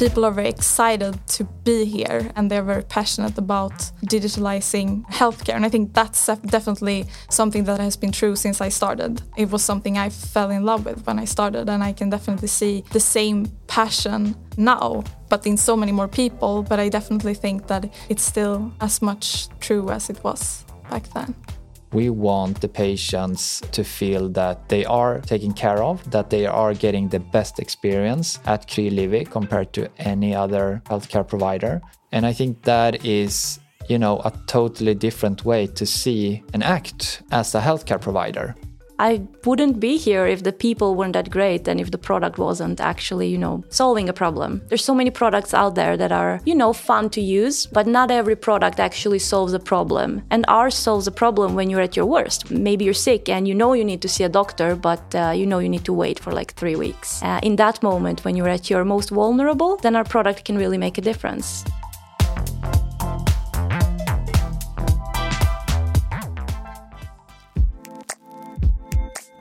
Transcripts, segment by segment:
people are very excited to be here and they're very passionate about digitalizing healthcare. And I think that's definitely something that has been true since I started. It was something I fell in love with when I started, and I can definitely see the same passion now, but in so many more people. But I definitely think that it's still as much true as it was back then. We want the patients to feel that they are taken care of, that they are getting the best experience at Kry compared to any other healthcare provider. And I think that is, you know, a totally different way to see and act as a healthcare provider. I wouldn't be here if the people weren't that great and if the product wasn't actually, you know, solving a problem. There's so many products out there that are, you know, fun to use, but not every product actually solves a problem. And ours solves a problem when you're at your worst. Maybe you're sick and you know you need to see a doctor, but uh, you know you need to wait for like three weeks. Uh, in that moment, when you're at your most vulnerable, then our product can really make a difference.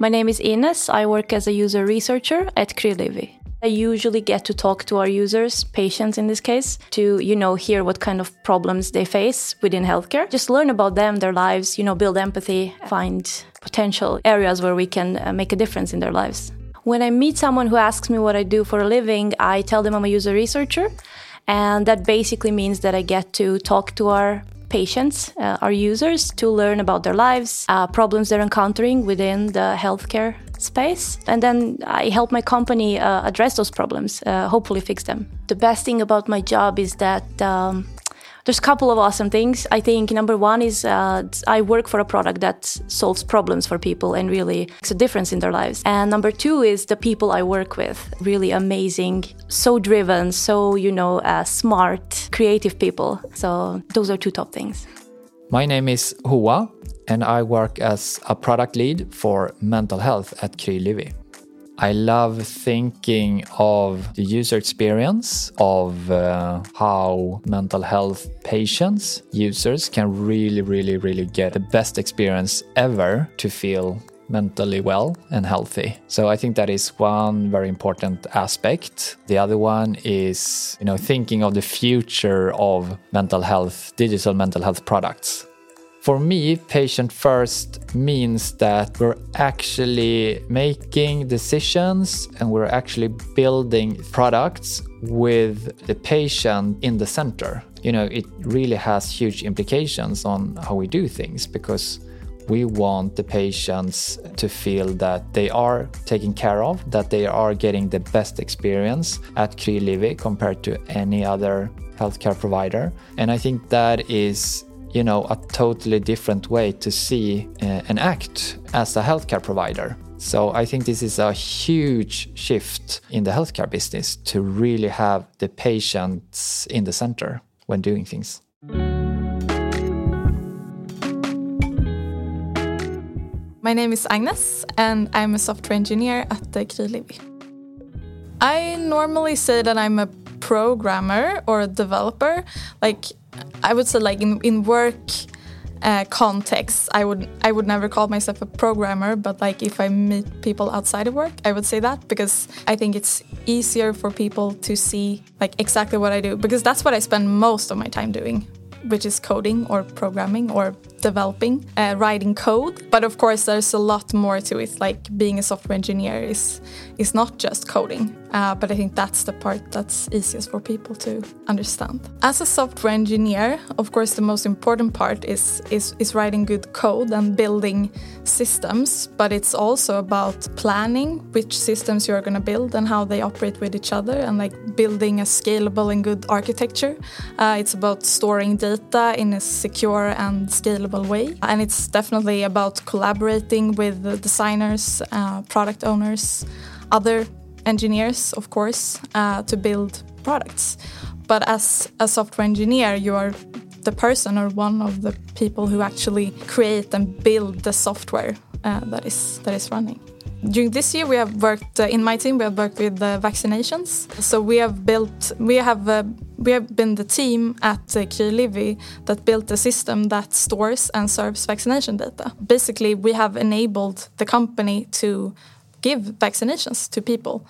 My name is Ines. I work as a user researcher at Krylivi. I usually get to talk to our users, patients in this case, to, you know, hear what kind of problems they face within healthcare. Just learn about them, their lives, you know, build empathy, find potential areas where we can uh, make a difference in their lives. When I meet someone who asks me what I do for a living, I tell them I'm a user researcher. And that basically means that I get to talk to our patients, uh, our users, to learn about their lives, uh, problems they're encountering within the healthcare space. And then I help my company uh, address those problems, uh, hopefully fix them. The best thing about my job is that um, there's a couple of awesome things. I think number one is uh, I work for a product that solves problems for people and really makes a difference in their lives. And number two is the people I work with, really amazing, so driven, so, you know, uh, smart, creative people. So those are two top things. My name is Hoa, and I work as a product lead for mental health at Kry I love thinking of the user experience of uh, how mental health patients, users can really, really, really get the best experience ever to feel mentally well and healthy. So I think that is one very important aspect. The other one is, you know, thinking of the future of mental health, digital mental health products. For me, patient first means that we're actually making decisions and we're actually building products with the patient in the center. You know, it really has huge implications on how we do things because we want the patients to feel that they are taken care of, that they are getting the best experience at Kry compared to any other healthcare provider. And I think that is you know, a totally different way to see uh, and act as a healthcare provider. So I think this is a huge shift in the healthcare business to really have the patients in the center when doing things. My name is Agnes and I'm a software engineer at the Krylivi. I normally say that I'm a programmer or a developer. Like I would say like in in work uh, context, I would I would never call myself a programmer, but like if I meet people outside of work, I would say that because I think it's easier for people to see like exactly what I do because that's what I spend most of my time doing, which is coding or programming or developing, uh, writing code. But of course, there's a lot more to it. Like being a software engineer is is not just coding. Uh, but I think that's the part that's easiest for people to understand. As a software engineer, of course, the most important part is is, is writing good code and building systems. But it's also about planning which systems you are going to build and how they operate with each other, and like building a scalable and good architecture. Uh, it's about storing data in a secure and scalable way. And it's definitely about collaborating with designers, uh, product owners, other engineers, of course, uh, to build products. But as a software engineer, you are the person or one of the people who actually create and build the software uh, that is that is running. During this year we have worked uh, in my team we have worked with the vaccinations. So we have built we have uh, we have been the team at uh, Livi that built a system that stores and serves vaccination data. Basically we have enabled the company to give vaccinations to people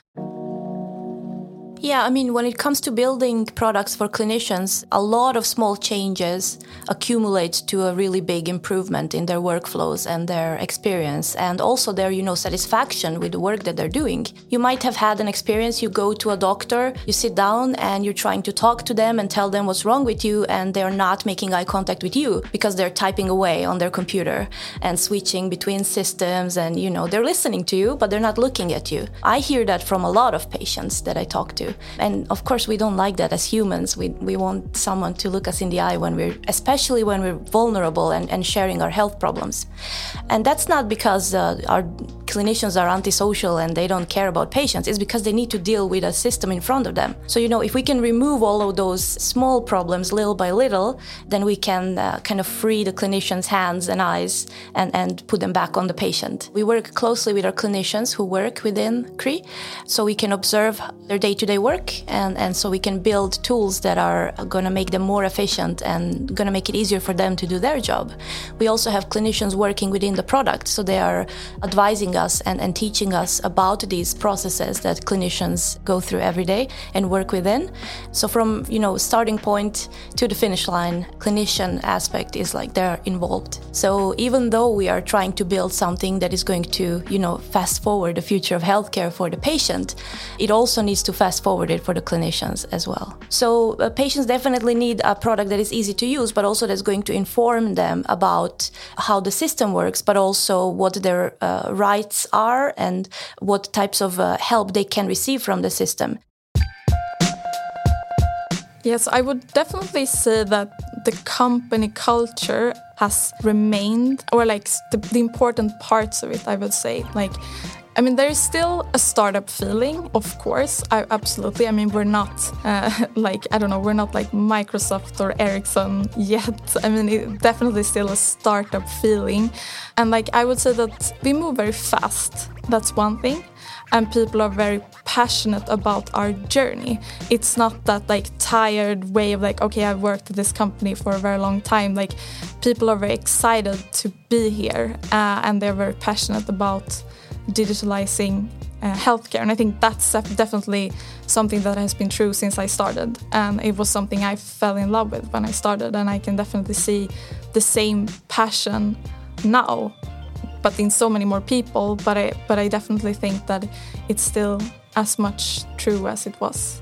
yeah, I mean, when it comes to building products for clinicians, a lot of small changes accumulate to a really big improvement in their workflows and their experience and also their, you know, satisfaction with the work that they're doing. You might have had an experience, you go to a doctor, you sit down and you're trying to talk to them and tell them what's wrong with you and they're not making eye contact with you because they're typing away on their computer and switching between systems and, you know, they're listening to you, but they're not looking at you. I hear that from a lot of patients that I talk to. And of course, we don't like that as humans. We, we want someone to look us in the eye when we're, especially when we're vulnerable and, and sharing our health problems. And that's not because uh, our clinicians are antisocial and they don't care about patients. It's because they need to deal with a system in front of them. So, you know, if we can remove all of those small problems little by little, then we can uh, kind of free the clinician's hands and eyes and, and put them back on the patient. We work closely with our clinicians who work within Kry so we can observe their day to day work and, and so we can build tools that are going to make them more efficient and going to make it easier for them to do their job. We also have clinicians working within the product, so they are advising us and, and teaching us about these processes that clinicians go through every day and work within. So from you know starting point to the finish line, clinician aspect is like they're involved. So even though we are trying to build something that is going to you know fast forward the future of healthcare for the patient, it also needs to fast forward it for the clinicians as well. So uh, patients definitely need a product that is easy to use, but also that's going to inform them about how the system works, but also what their uh, rights rights are and what types of uh, help they can receive from the system. Yes, I would definitely say that the company culture has remained, or like the, the important parts of it, I would say. Like, I mean, there is still a startup feeling, of course. I, absolutely. I mean, we're not uh, like I don't know, we're not like Microsoft or Ericsson yet. I mean, it definitely still a startup feeling, and like I would say that we move very fast. That's one thing, and people are very passionate about our journey. It's not that like tired way of like, okay, I've worked at this company for a very long time. Like, people are very excited to be here, uh, and they're very passionate about digitalizing uh, healthcare. And I think that's definitely something that has been true since I started. And it was something I fell in love with when I started. And I can definitely see the same passion now, but in so many more people. But I, but I definitely think that it's still as much true as it was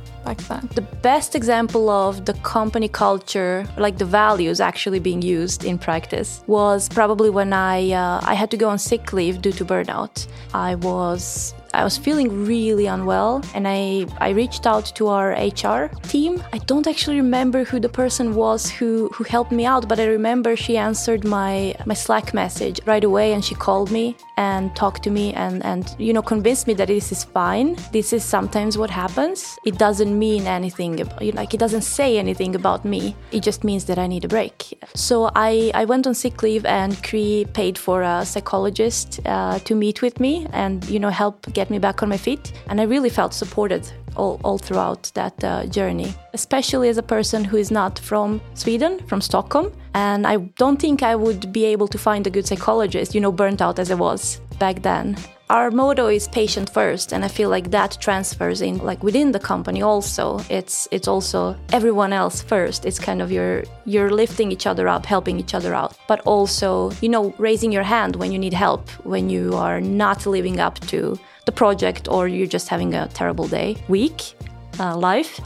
The best example of the company culture, like the values actually being used in practice, was probably when I uh, I had to go on sick leave due to burnout. I was I was feeling really unwell and I, I reached out to our HR team. I don't actually remember who the person was who, who helped me out, but I remember she answered my, my Slack message right away and she called me and talked to me and, and you know convinced me that this is fine. This is sometimes what happens. It doesn't mean anything like it doesn't say anything about me. It just means that I need a break. So I, I went on sick leave and Kry paid for a psychologist uh, to meet with me and you know help get me back on my feet. And I really felt supported all, all throughout that uh, journey, especially as a person who is not from Sweden, from Stockholm. And I don't think I would be able to find a good psychologist, you know, burnt out as I was back then. Our motto is patient first, and I feel like that transfers in like within the company also. It's it's also everyone else first. It's kind of you're you're lifting each other up, helping each other out, but also, you know, raising your hand when you need help, when you are not living up to the project or you're just having a terrible day, week, uh, life.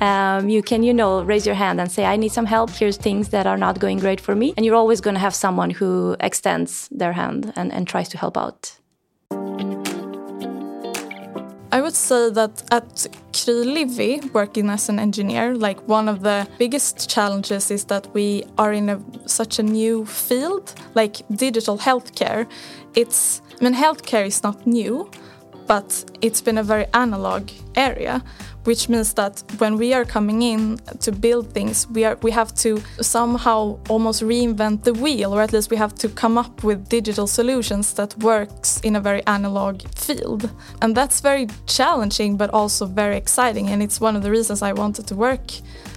Um, you can, you know, raise your hand and say, I need some help. Here's things that are not going great for me. And you're always going to have someone who extends their hand and, and tries to help out. I would say that at Livi, working as an engineer, like one of the biggest challenges is that we are in a, such a new field, like digital healthcare. It's, I mean, healthcare is not new, but it's been a very analog area which means that when we are coming in to build things, we are we have to somehow almost reinvent the wheel, or at least we have to come up with digital solutions that works in a very analog field, and that's very challenging, but also very exciting, and it's one of the reasons I wanted to work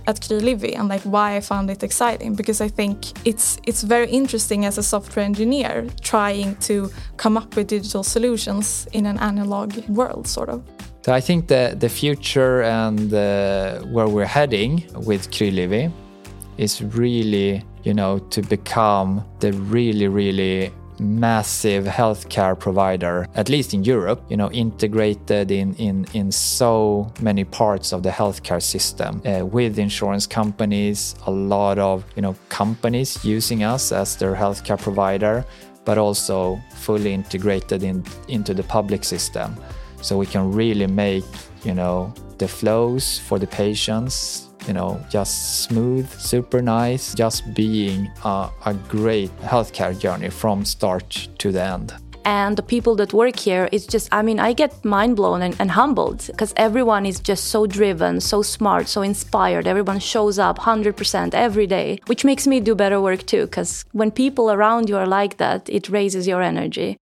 at KryLivi and like why I found it exciting because I think it's it's very interesting as a software engineer trying to come up with digital solutions in an analog world sort of. So I think the the future and uh, where we're heading with KryLivi is really you know to become the really really massive healthcare provider, at least in Europe, you know, integrated in, in, in so many parts of the healthcare system uh, with insurance companies, a lot of, you know, companies using us as their healthcare provider, but also fully integrated in, into the public system. So we can really make, you know, the flows for the patients you know, just smooth, super nice, just being a, a great healthcare journey from start to the end. And the people that work here it's just i mean i get mind blown and, and humbled because everyone is just so driven so smart so inspired. Everyone shows up 100% every day which makes me do better work too because when people around you are like that it raises your energy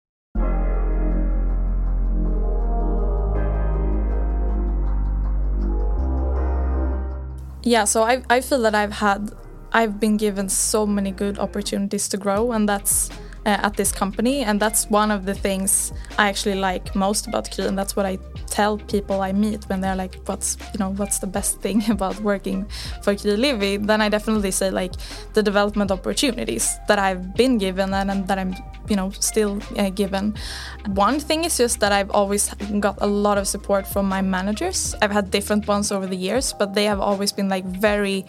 Yeah, so I I feel that I've had I've been given so many good opportunities to grow, and that's uh, at this company, and that's one of the things I actually like most about Kry, and that's what I tell people I meet when they're like, "What's you know what's the best thing about working for KryLivi?" Then I definitely say like the development opportunities that I've been given and, and that I'm you know still uh, given. One thing is just that I've always got a lot of support from my managers. I've had different ones over the years, but they have always been like very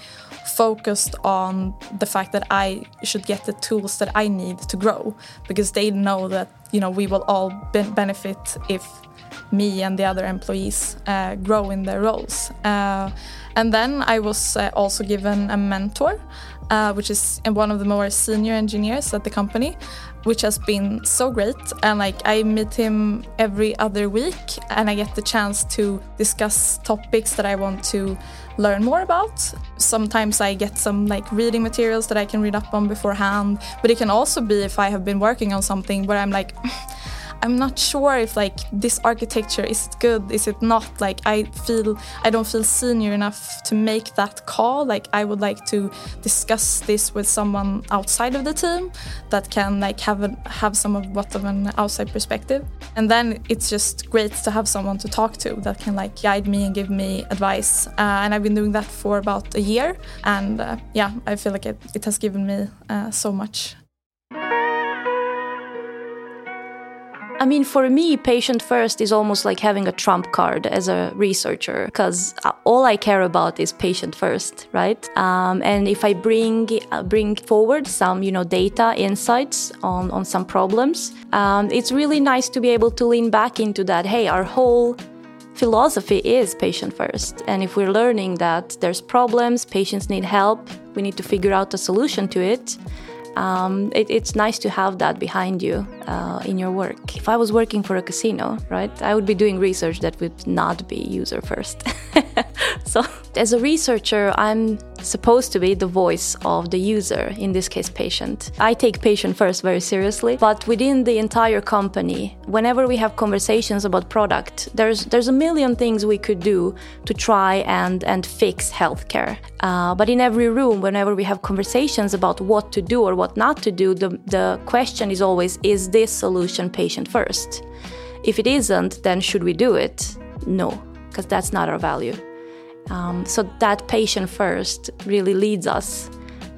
focused on the fact that I should get the tools that I need to grow because they know that you know we will all be benefit if me and the other employees uh, grow in their roles. Uh, and then I was uh, also given a mentor, uh, which is one of the more senior engineers at the company, which has been so great. And like I meet him every other week, and I get the chance to discuss topics that I want to learn more about. Sometimes I get some like reading materials that I can read up on beforehand, but it can also be if I have been working on something where I'm like I'm not sure if like this architecture is it good, is it not? Like I feel I don't feel senior enough to make that call. Like I would like to discuss this with someone outside of the team that can like have a, have some of what of an outside perspective. And then it's just great to have someone to talk to that can like guide me and give me advice. Uh, and I've been doing that for about a year, and uh, yeah, I feel like it, it has given me uh, so much I mean, for me, patient first is almost like having a trump card as a researcher because uh, all I care about is patient first, right? Um, and if I bring uh, bring forward some, you know, data insights on on some problems, um, it's really nice to be able to lean back into that. Hey, our whole philosophy is patient first, and if we're learning that there's problems, patients need help, we need to figure out a solution to it um, it, it's nice to have that behind you uh, in your work. If I was working for a casino, right, I would be doing research that would not be user first. so, as a researcher, I'm supposed to be the voice of the user, in this case, patient. I take patient first very seriously, but within the entire company, whenever we have conversations about product, there's there's a million things we could do to try and and fix healthcare. Uh, but in every room, whenever we have conversations about what to do or what not to do, the, the question is always is this solution patient first? If it isn't, then should we do it? No, because that's not our value. Um, so that patient first really leads us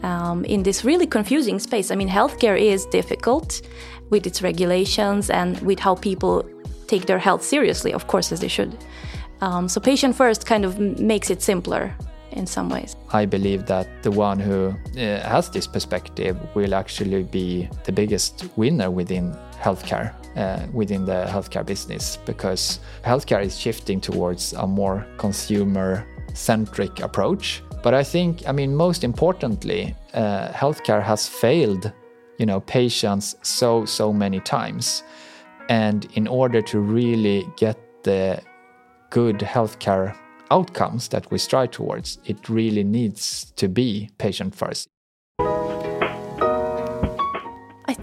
um, in this really confusing space. I mean, healthcare is difficult with its regulations and with how people take their health seriously, of course, as they should. Um, so patient first kind of makes it simpler in some ways. I believe that the one who uh, has this perspective will actually be the biggest winner within healthcare, uh, within the healthcare business, because healthcare is shifting towards a more consumer centric approach. But I think, I mean, most importantly, uh, healthcare has failed, you know, patients so so many times, and in order to really get the good healthcare outcomes that we strive towards, it really needs to be patient first.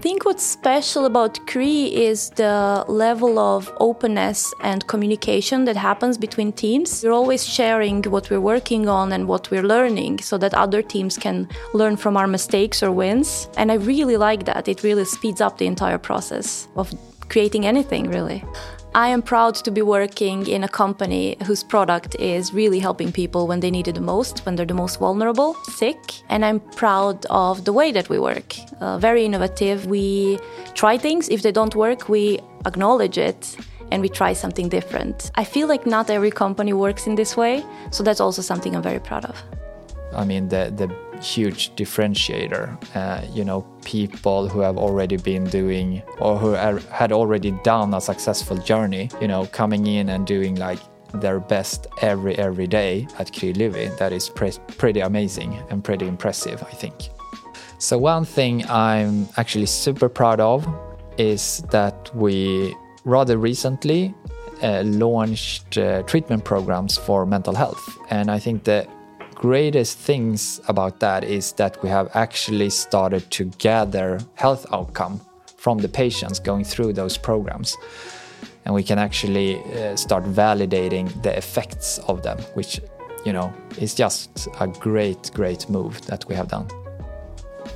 Think what's special about Kry is the level of openness and communication that happens between teams. We're always sharing what we're working on and what we're learning so that other teams can learn from our mistakes or wins. And I really like that. It really speeds up the entire process of creating anything, really. I am proud to be working in a company whose product is really helping people when they need it the most, when they're the most vulnerable, sick. And I'm proud of the way that we work. Uh, very innovative. We try things. If they don't work, we acknowledge it and we try something different. I feel like not every company works in this way, so that's also something I'm very proud of. I mean, the, the huge differentiator. Uh, you know, people who have already been doing or who are, had already done a successful journey, you know, coming in and doing like their best every every day at Krylivi. That is pre- pretty amazing and pretty impressive, I think. So one thing I'm actually super proud of is that we rather recently uh, launched uh, treatment programs for mental health, and I think that greatest things about that is that we have actually started to gather health outcome from the patients going through those programs. And we can actually uh, start validating the effects of them which you know is just a great great move that we have done.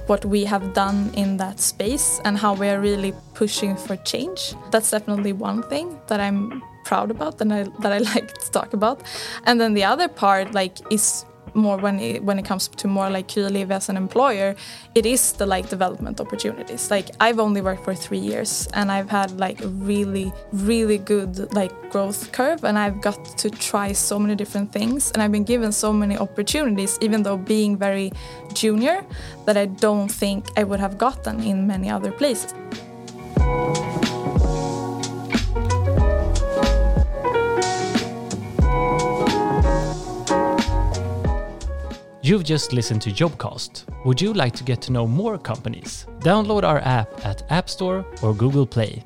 What we have done in that space and how we're really pushing for change that's definitely one thing that i'm proud about and I, that i like to talk about. And then the other part like is more when it, when it comes to more like Kryliv as an employer, it is the like development opportunities. Like I've only worked for three years and I've had like really really good like growth curve and I've got to try so many different things and I've been given so many opportunities even though being very junior that I don't think I would have gotten in many other places. You've just listened to Jobcast. Would you like to get to know more companies? Download our app at App Store or Google Play.